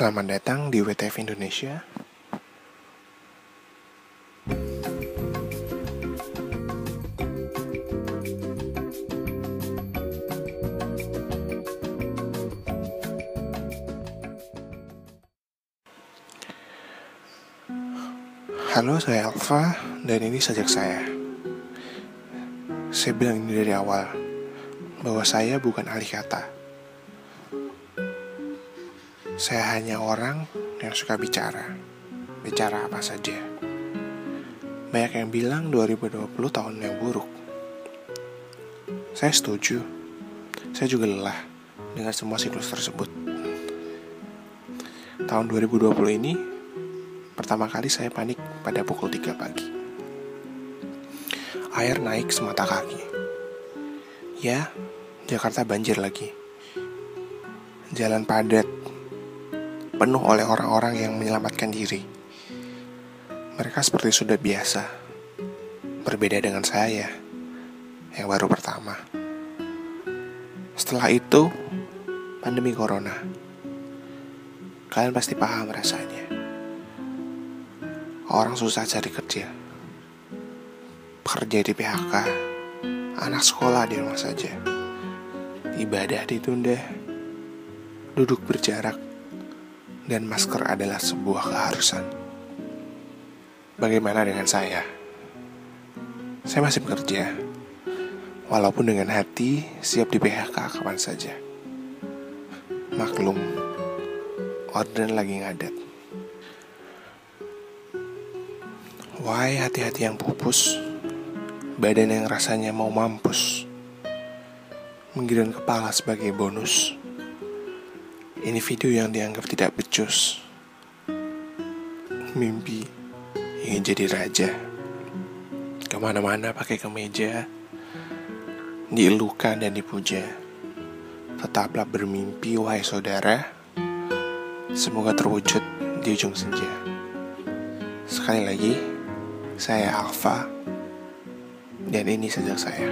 Selamat datang di WTF Indonesia. Halo, saya Alfa dan ini sajak saya. Saya bilang ini dari awal bahwa saya bukan ahli kata. Saya hanya orang yang suka bicara. Bicara apa saja. Banyak yang bilang 2020 tahun yang buruk. Saya setuju. Saya juga lelah dengan semua siklus tersebut. Tahun 2020 ini pertama kali saya panik pada pukul 3 pagi. Air naik semata kaki. Ya, Jakarta banjir lagi. Jalan padat, penuh oleh orang-orang yang menyelamatkan diri. Mereka seperti sudah biasa, berbeda dengan saya yang baru pertama. Setelah itu, pandemi corona. Kalian pasti paham rasanya. Orang susah cari kerja. Pekerja di PHK, anak sekolah di rumah saja. Ibadah ditunda, duduk berjarak, dan masker adalah sebuah keharusan. Bagaimana dengan saya? Saya masih bekerja, walaupun dengan hati siap di PHK kapan saja. Maklum, orderan lagi ngadat. Wahai hati-hati yang pupus, badan yang rasanya mau mampus, menggiring kepala sebagai bonus. Ini video yang dianggap tidak becus. Mimpi ingin jadi raja. Ke mana-mana pakai kemeja, dielukan dan dipuja. Tetaplah bermimpi, wahai saudara. Semoga terwujud di ujung senja. Sekali lagi, saya Alfa, dan ini sejak saya.